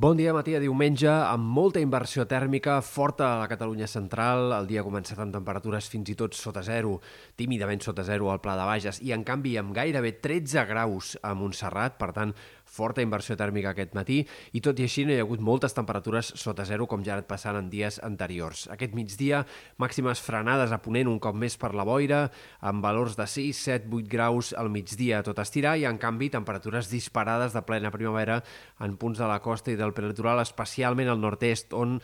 Bon dia, matí de diumenge, amb molta inversió tèrmica, forta a la Catalunya central. El dia ha començat amb temperatures fins i tot sota zero, tímidament sota zero al Pla de Bages, i en canvi amb gairebé 13 graus a Montserrat, per tant, forta inversió tèrmica aquest matí, i tot i així no hi ha hagut moltes temperatures sota zero, com ja ha anat passant en dies anteriors. Aquest migdia, màximes frenades a Ponent un cop més per la boira, amb valors de 6, 7, 8 graus al migdia a tot estirar, i en canvi temperatures disparades de plena primavera en punts de la costa i del prelitoral, especialment al nord-est, on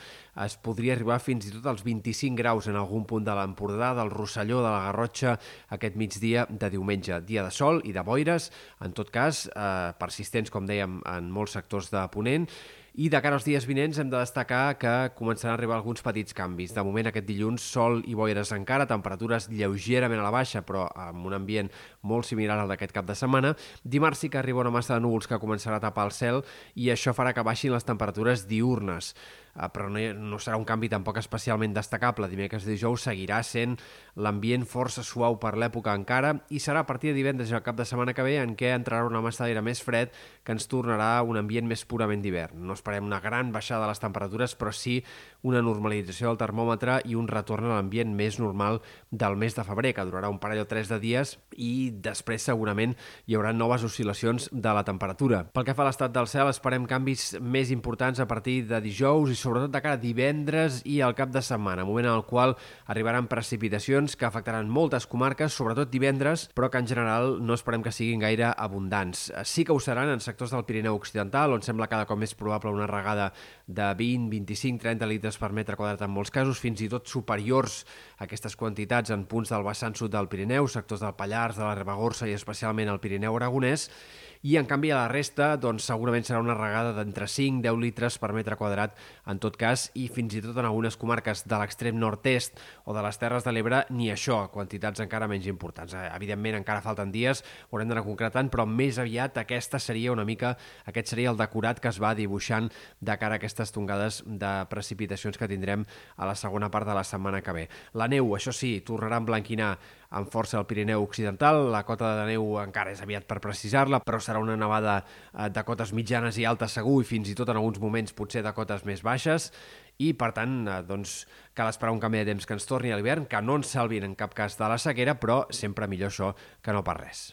es podria arribar fins i tot als 25 graus en algun punt de l'Empordà, del Rosselló, de la Garrotxa, aquest migdia de diumenge. Dia de sol i de boires, en tot cas, eh, persistents com dèiem, en molts sectors de Ponent, i de cara als dies vinents hem de destacar que començaran a arribar alguns petits canvis. De moment aquest dilluns sol i boires encara, temperatures lleugerament a la baixa, però amb un ambient molt similar al d'aquest cap de setmana. Dimarts sí que arriba una massa de núvols que començarà a tapar el cel i això farà que baixin les temperatures diurnes. Eh, però no, no serà un canvi tampoc especialment destacable. Dimecres i dijous seguirà sent l'ambient força suau per l'època encara i serà a partir de divendres i el cap de setmana que ve en què entrarà una massa d'aire més fred que ens tornarà un ambient més purament d'hivern. No esperem una gran baixada de les temperatures, però sí una normalització del termòmetre i un retorn a l'ambient més normal del mes de febrer, que durarà un parell o tres de dies i després segurament hi haurà noves oscil·lacions de la temperatura. Pel que fa a l'estat del cel, esperem canvis més importants a partir de dijous i sobretot de cara a divendres i al cap de setmana, moment en el qual arribaran precipitacions que afectaran moltes comarques, sobretot divendres, però que en general no esperem que siguin gaire abundants. Sí que ho seran en sectors del Pirineu Occidental, on sembla cada cop més probable una regada de 20, 25, 30 litres per metre quadrat en molts casos, fins i tot superiors a aquestes quantitats en punts del vessant sud del Pirineu, sectors del Pallars, de la Ribagorça i especialment el Pirineu Aragonès, i en canvi a la resta doncs, segurament serà una regada d'entre 5 10 litres per metre quadrat en tot cas i fins i tot en algunes comarques de l'extrem nord-est o de les Terres de l'Ebre ni això, quantitats encara menys importants. Eh, evidentment encara falten dies, ho haurem d'anar concretant, però més aviat aquesta seria una mica, aquest seria el decorat que es va dibuixant de cara a aquestes tongades de precipitacions que tindrem a la segona part de la setmana que ve. La neu, això sí, tornarà a emblanquinar amb força al Pirineu Occidental. La cota de neu encara és aviat per precisar-la, però serà una nevada eh, de cotes mitjanes i altes segur i fins i tot en alguns moments potser de cotes més baixes i per tant eh, doncs, cal esperar un canvi de temps que ens torni a l'hivern, que no ens salvin en cap cas de la sequera, però sempre millor això que no per res.